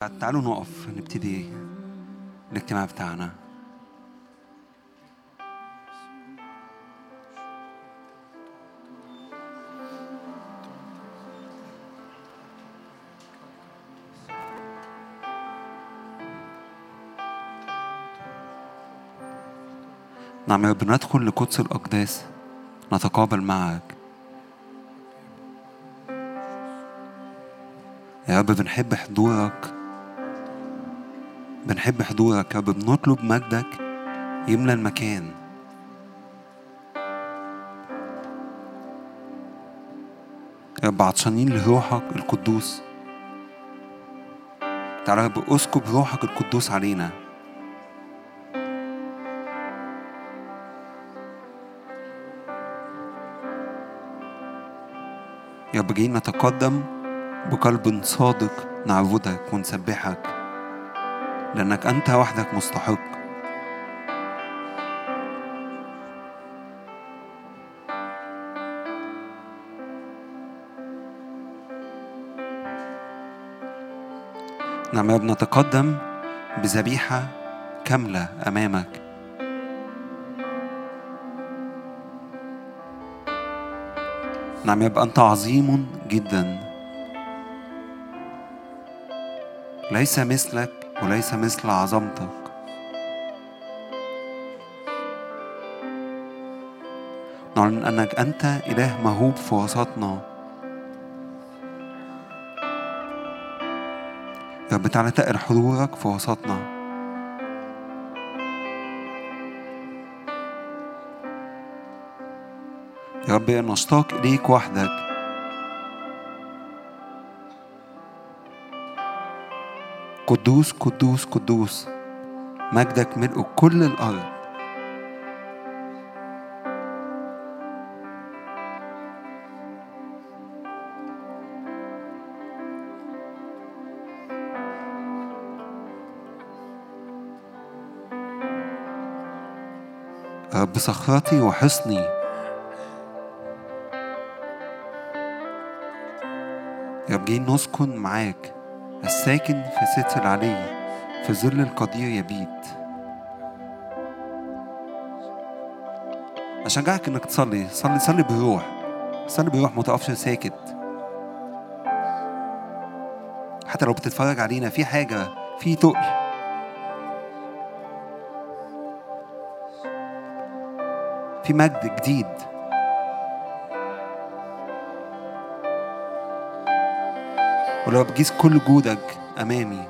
تعالوا نقف نبتدي الاجتماع بتاعنا. نعم يا رب ندخل لقدس الأقداس نتقابل معك. يا رب بنحب حضورك. بنحب حضورك. يا بنطلب مجدك يملى المكان. يا رب عطشانين لروحك القدوس. تعالى يا رب اسكب روحك القدوس علينا. يا رب جايين نتقدم بقلب صادق نعبدك ونسبحك. لأنك أنت وحدك مستحق. نعم يا نتقدم بذبيحة كاملة أمامك. نعم يبقى أنت عظيم جدا. ليس مثلك وليس مثل عظمتك. نعلن أنك أنت إله مهوب في وسطنا. يا رب تعالى تقر حضورك في وسطنا. يا رب نشتاق إليك وحدك. قدوس قدوس قدوس. مجدك ملء كل الأرض. رب صخرتي وحصني. يا جايين نسكن معاك. الساكن في ستر العلي في ظل القدير يبيت. أشجعك إنك تصلي. صلي صلي بروح. صلي بروح ما تقفش ساكت. حتى لو بتتفرج علينا في حاجة في تقل في مجد جديد. ولو بجيز كل جودك أمامي.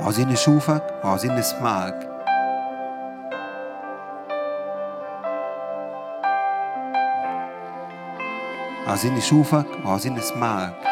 عاوزين نشوفك وعاوزين نسمعك. عاوزين نشوفك وعاوزين نسمعك.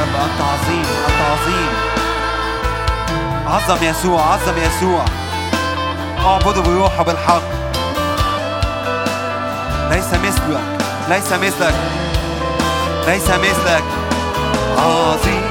رب أنت عظيم أنت عظيم. عظم يسوع عظم يسوع. اعبده بروحه بالحق. ليس مثلك ليس مثلك ليس مثلك. عظيم.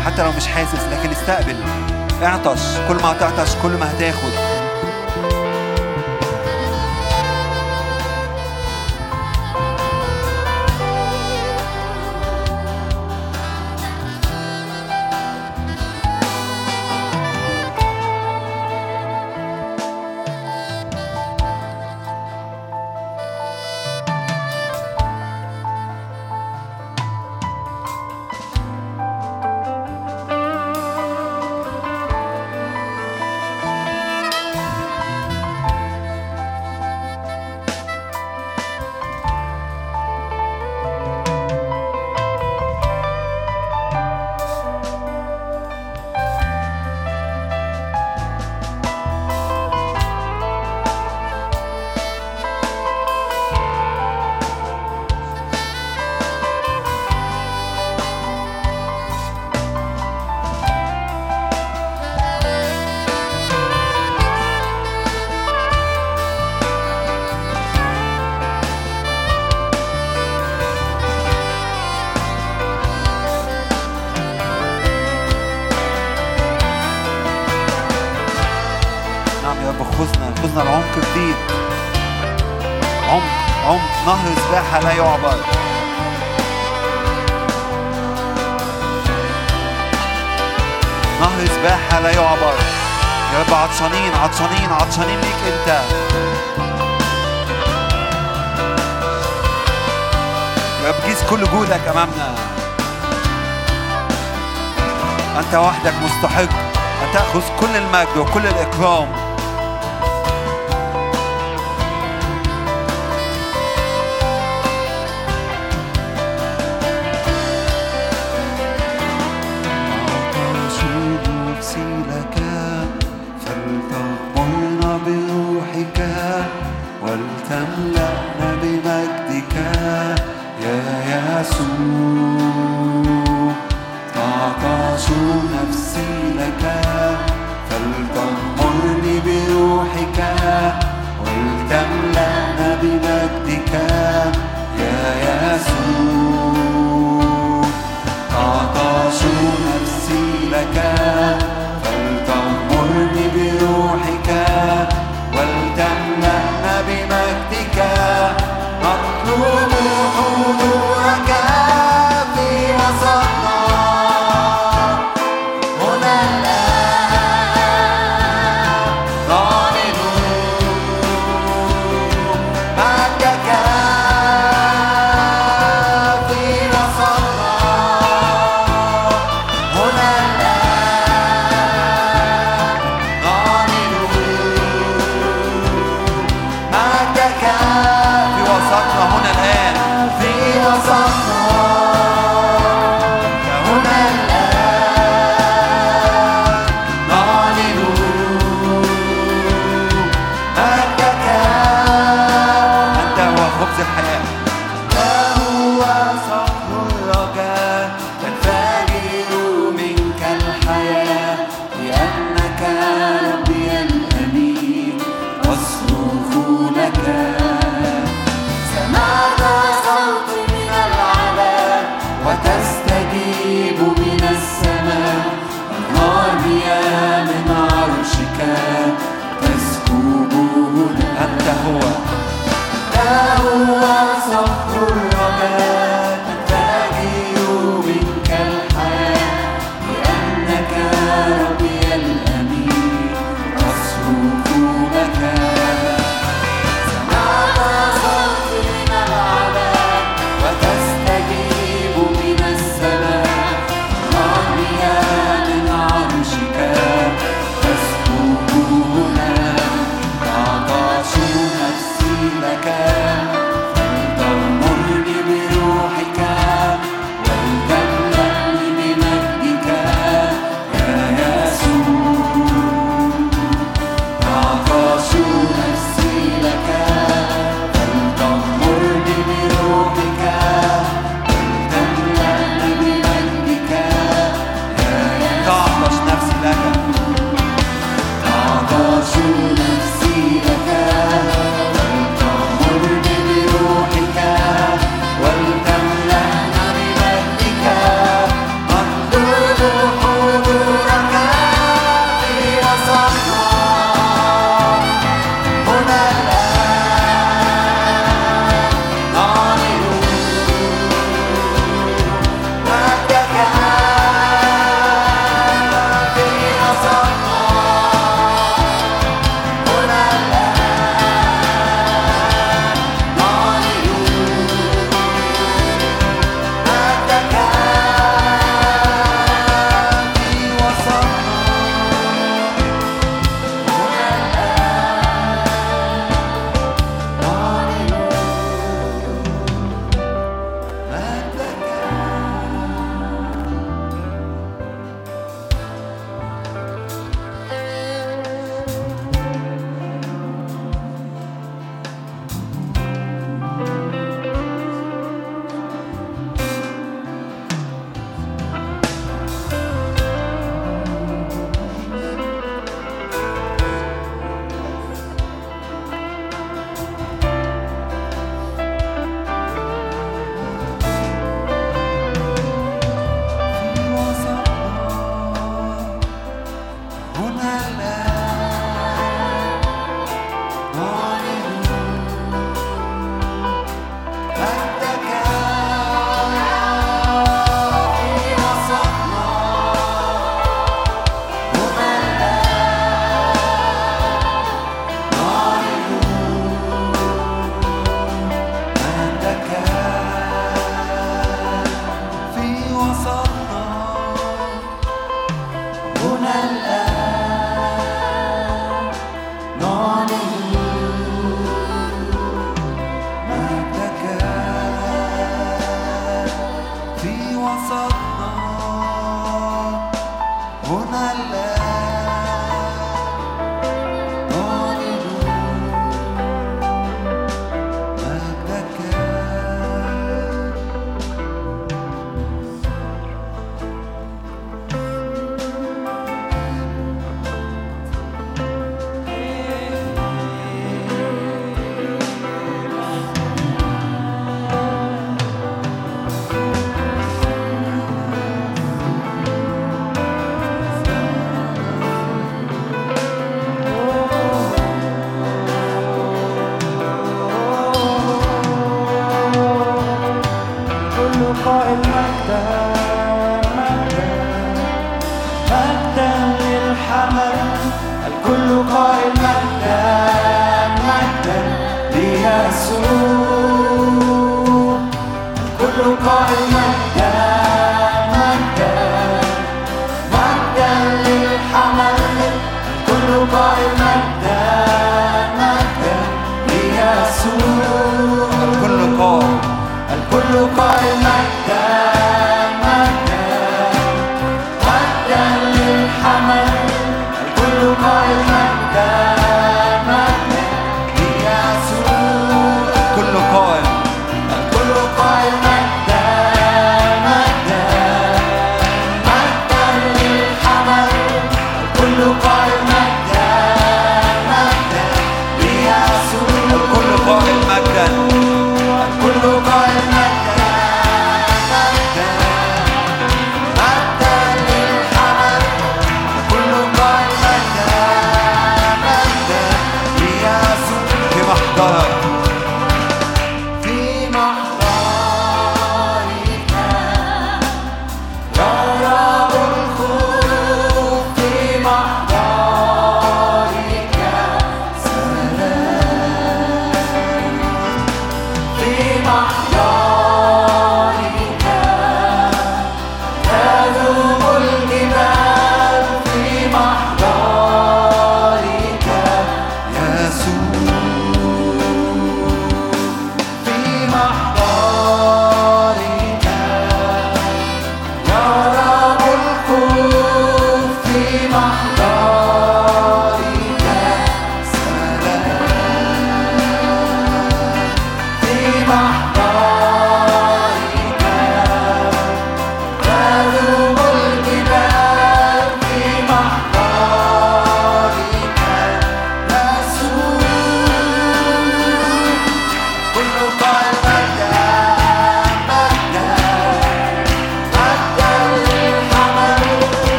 حتى لو مش حاسس لكن استقبل. اعطش. كل ما هتعطش كل ما هتاخد. يستحق أن تأخذ كل المجد وكل الإكرام.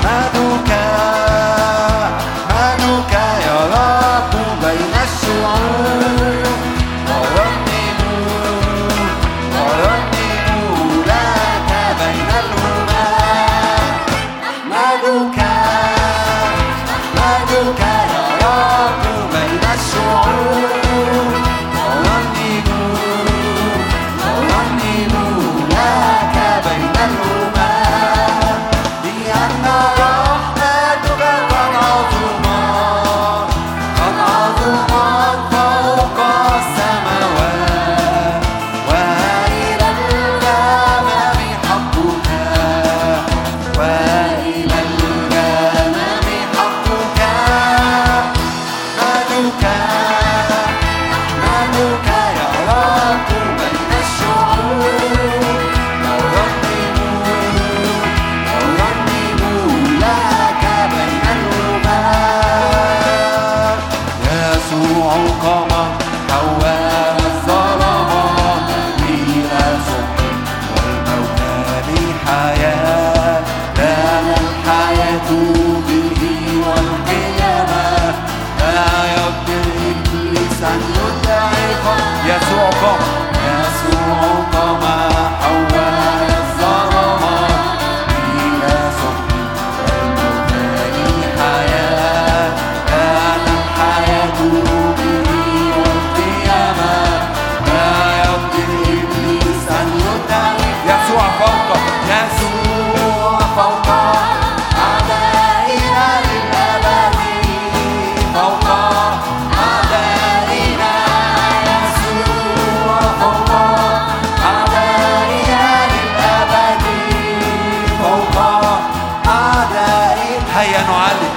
I don't Noali.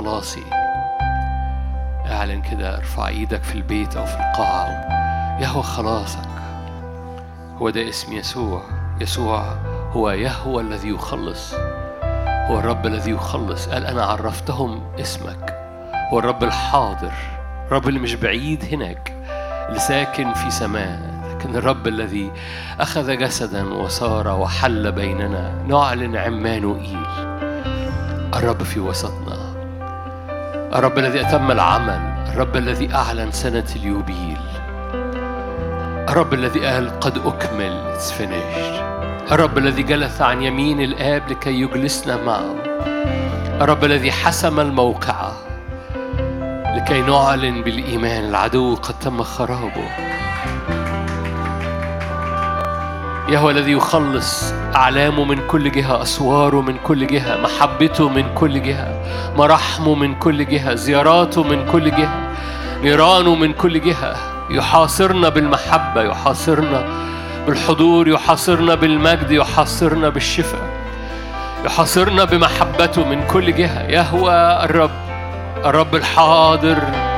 خلاصي. اعلن كده ارفع إيدك في البيت أو في القاعة. يهوى خلاصك. هو ده اسم يسوع. يسوع هو يهوى الذي يخلص. هو الرب الذي يخلص. قال أنا عرفتهم اسمك. هو الرب الحاضر. الرب اللي مش بعيد هناك. اللي ساكن في سماء. لكن الرب الذي أخذ جسدا وصار وحل بيننا. نعلن عمانوئيل الرب في وسطنا. الرب الذي أتم العمل الرب الذي أعلن سنة اليوبيل الرب الذي قال قد أكمل It's finished. الرب الذي جلس عن يمين الآب لكي يجلسنا معه. الرب الذي حسم الموقعة لكي نعلن بالإيمان العدو قد تم خرابه. يهوى الذي يخلص أعلامه من كل جهة أسواره من كل جهة محبته من كل جهة مراحمه من كل جهة زياراته من كل جهة نيرانه من كل جهة. يحاصرنا بالمحبة يحاصرنا بالحضور يحاصرنا بالمجد يحاصرنا بالشفاء. يحاصرنا بمحبته من كل جهة. يهوى الرب الرب الحاضر.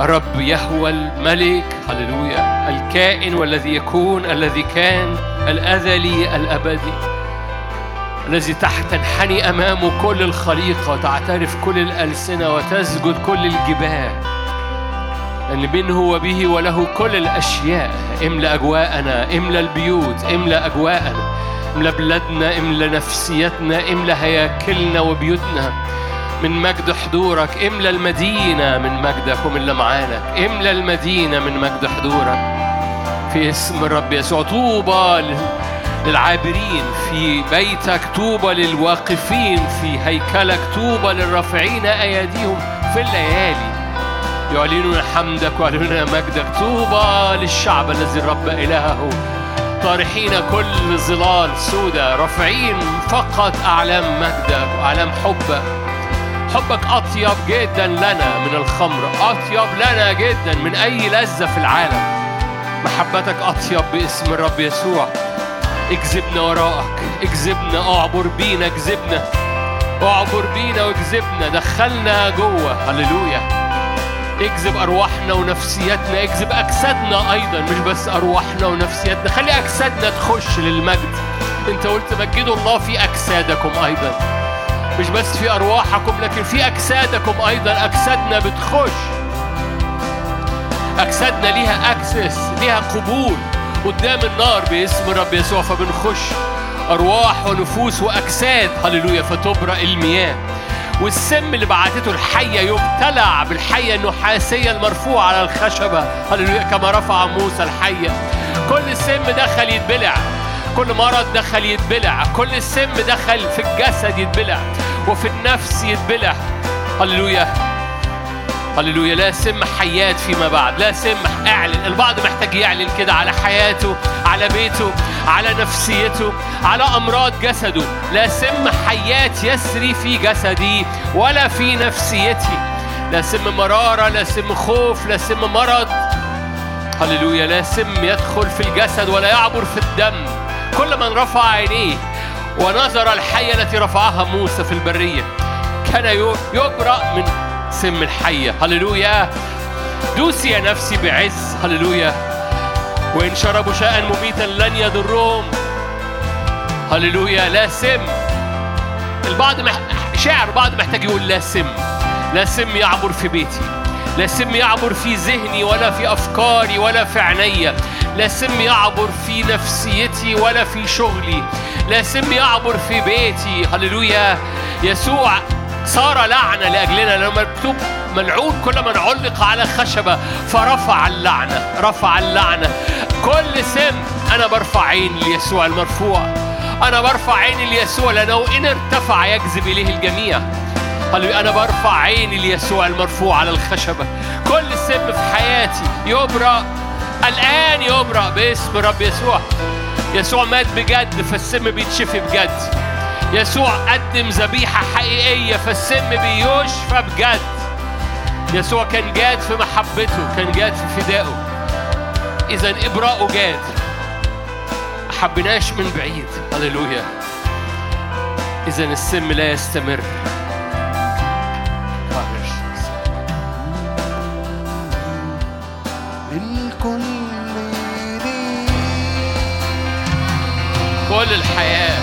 الرب يهوى الملك هللويا. الكائن والذي يكون الذي كان الأزلي الأبدي. الذي تحت تنحني أمامه كل الخليقة وتعترف كل الألسنة وتسجد كل الجبال. أن منه وبه وله كل الأشياء. املأ أجواءنا املأ البيوت املأ أجواءنا. املأ بلادنا املأ نفسيتنا املأ هياكلنا وبيوتنا. من مجد حضورك املى المدينة من مجدك ومن لمعانك املى المدينة من مجد حضورك. في اسم الرب يسوع طوبى لل- للعابرين. في بيتك طوبى للواقفين. في هيكلك طوبى للرافعين. أيديهم في الليالي. يعلنون حمدك ويعلنون مجدك. طوبى للشعب الذي الرب إلهه. طارحين كل ظلال سودة. رافعين فقط أعلام مجدك وأعلام حبك. حبك أطيب جدا لنا من الخمر أطيب لنا جدا من أي لذة في العالم. محبتك أطيب باسم الرب يسوع. اجذبنا وراءك اجذبنا أعبر بينا اجذبنا أعبر بينا واجذبنا دخلنا جوه. هللويا. اجذب أرواحنا ونفسياتنا اجذب أجسادنا أيضا مش بس أرواحنا ونفسياتنا. خلي أجسادنا تخش للمجد. أنت قلت مجدوا الله في أجسادكم أيضا. مش بس في أرواحكم لكن في أجسادكم أيضا. أجسادنا بتخش. أجسادنا ليها اكسس ليها قبول. قدام النار باسم الرب يسوع فبنخش. أرواح ونفوس وأجساد. هللويا. فتبرأ المياه. والسم اللي بعتته الحية يبتلع بالحية النحاسية المرفوعة على الخشبة. هللويا. كما رفع موسى الحية. كل سم دخل يتبلع. كل مرض دخل يتبلع كل سم دخل في الجسد يتبلع وفي النفس يتبلع. هللويا. هللويا. لا سم حيات فيما بعد لا سم اعلن. البعض محتاج يعلن كده على حياته على بيته على نفسيته على أمراض جسده. لا سم حيات يسري في جسدي ولا في نفسيتي. لا سم مرارة لا سم خوف لا سم مرض. هللويا. لا سم يدخل في الجسد ولا يعبر في الدم. كل من رفع عينيه ونظر الحية التي رفعها موسى في البرية. كان يبرأ من سم الحية. هللويا. دوسي يا نفسي بعز. هللويا. وإن شربوا شاء مميتا لن يضرهم هللويا. لا سم. البعض مح... شاعر بعض محتاج يقول لا سم. لا سم يعبر في بيتي. لا سم يعبر في ذهني ولا في أفكاري ولا في عينيا لا سم يعبر في نفسيتي ولا في شغلي. لا سم يعبر في بيتي. هللويا. يسوع صار لعنة لأجلنا. لما مكتوب ملعون كل من علق على خشبة فرفع اللعنة رفع اللعنة كل سم أنا برفع عين ليسوع المرفوع. أنا برفع عيني ليسوع لأنه إن ارتفع يجذب إليه الجميع. هللويا. أنا برفع عيني ليسوع المرفوع على الخشبة. كل سم في حياتي يبرأ. الآن يبرأ. باسم رب يسوع. يسوع مات بجد فالسم بيتشفي بجد. يسوع قدم ذبيحة حقيقية فالسم بيشفى بجد. يسوع كان جاد في محبته كان جاد في فدائه. إذا إبراءه جاد. ما حبيناش من بعيد. هللويا. إذا السم لا يستمر. كل الحياة.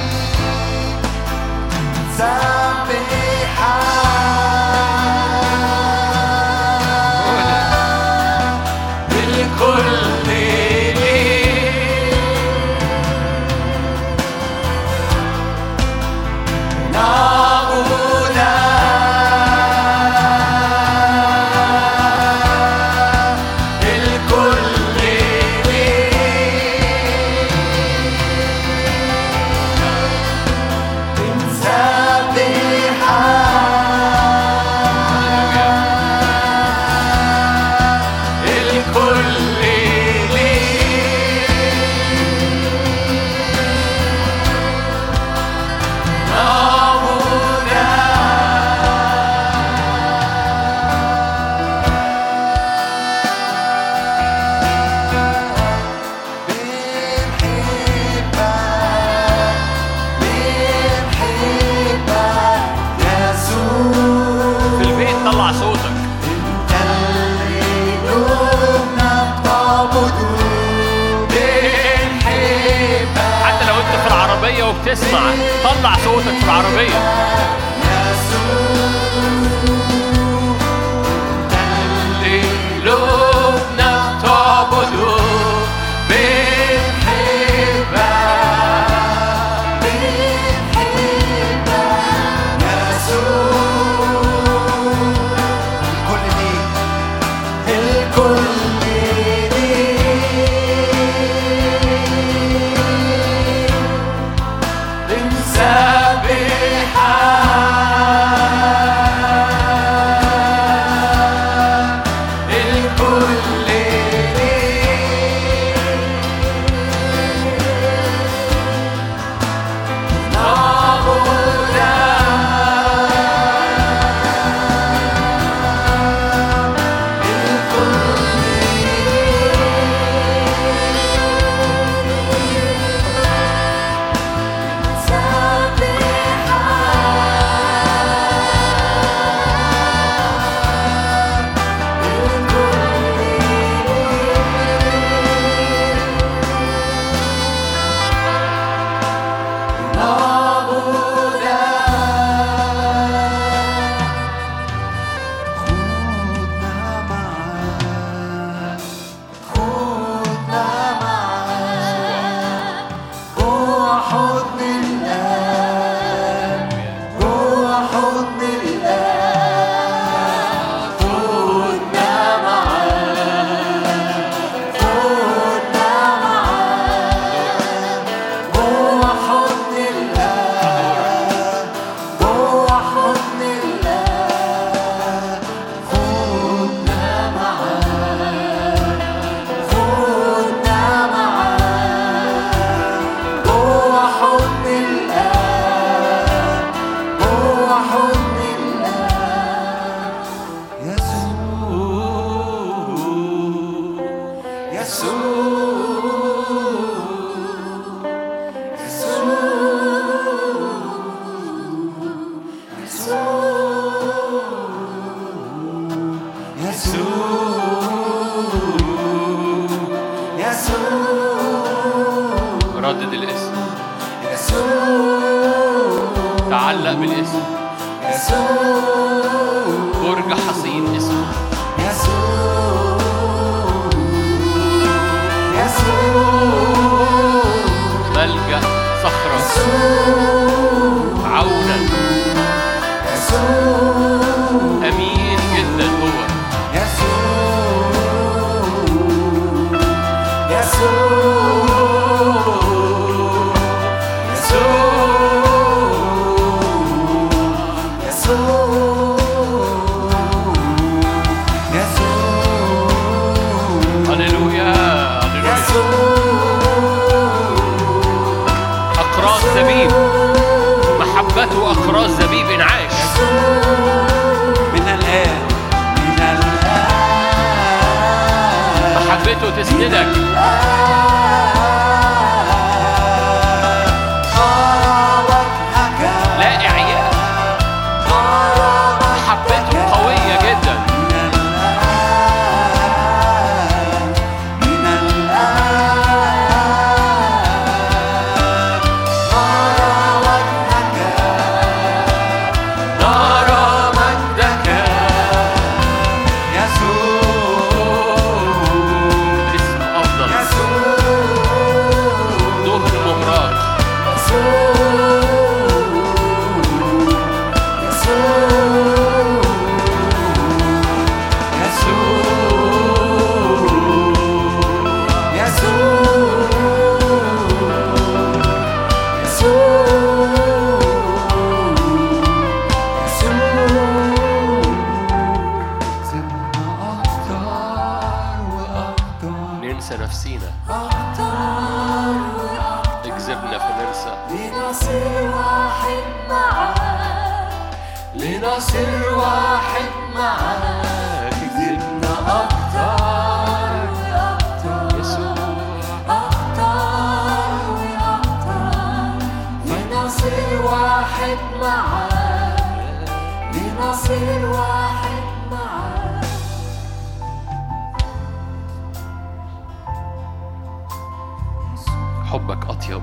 حبك أطيب.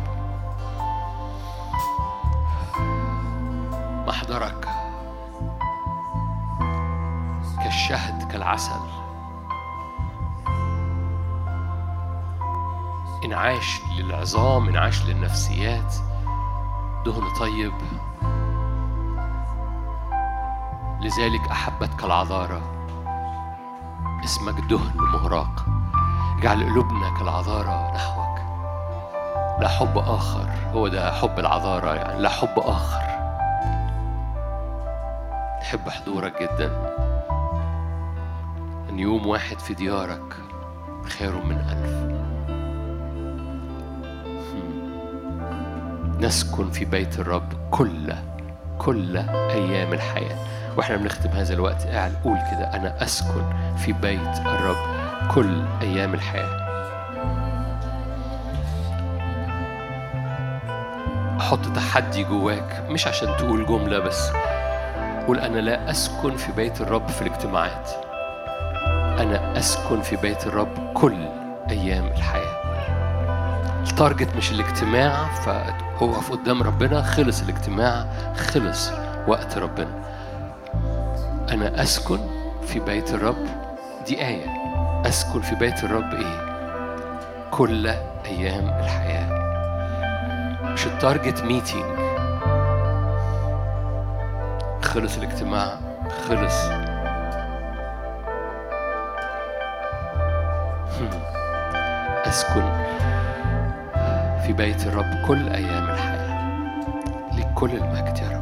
محضرك كالشهد كالعسل. انعاش للعظام انعاش للنفسيات. دهن طيب. لذلك أحبتك العذارى. اسمك دهن مهراق اجعل قلوبنا كالعذارى نحوك. لا حب آخر. هو ده حب العذارى يعني. لا حب آخر. نحب حضورك جدا. أن يوم واحد في ديارك خير من ألف. نسكن في بيت الرب كل كل أيام الحياة. وإحنا بنختم هذا الوقت قول كده أنا أسكن في بيت الرب كل أيام الحياة. حط تحدي جواك مش عشان تقول جملة بس. قول أنا لا أسكن في بيت الرب في الاجتماعات. أنا أسكن في بيت الرب كل أيام الحياة. التارجت مش الاجتماع فأقف قدام ربنا. خلص الاجتماع خلص وقت ربنا. أنا أسكن في بيت الرب. دي آية. أسكن في بيت الرب إيه؟ كل أيام الحياة. مش ال target meeting خلص الاجتماع خلص. أسكن في بيت الرب كل أيام الحياة لكل المجد يا رب.